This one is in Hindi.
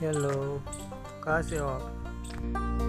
हेलो कहाँ से हो आप?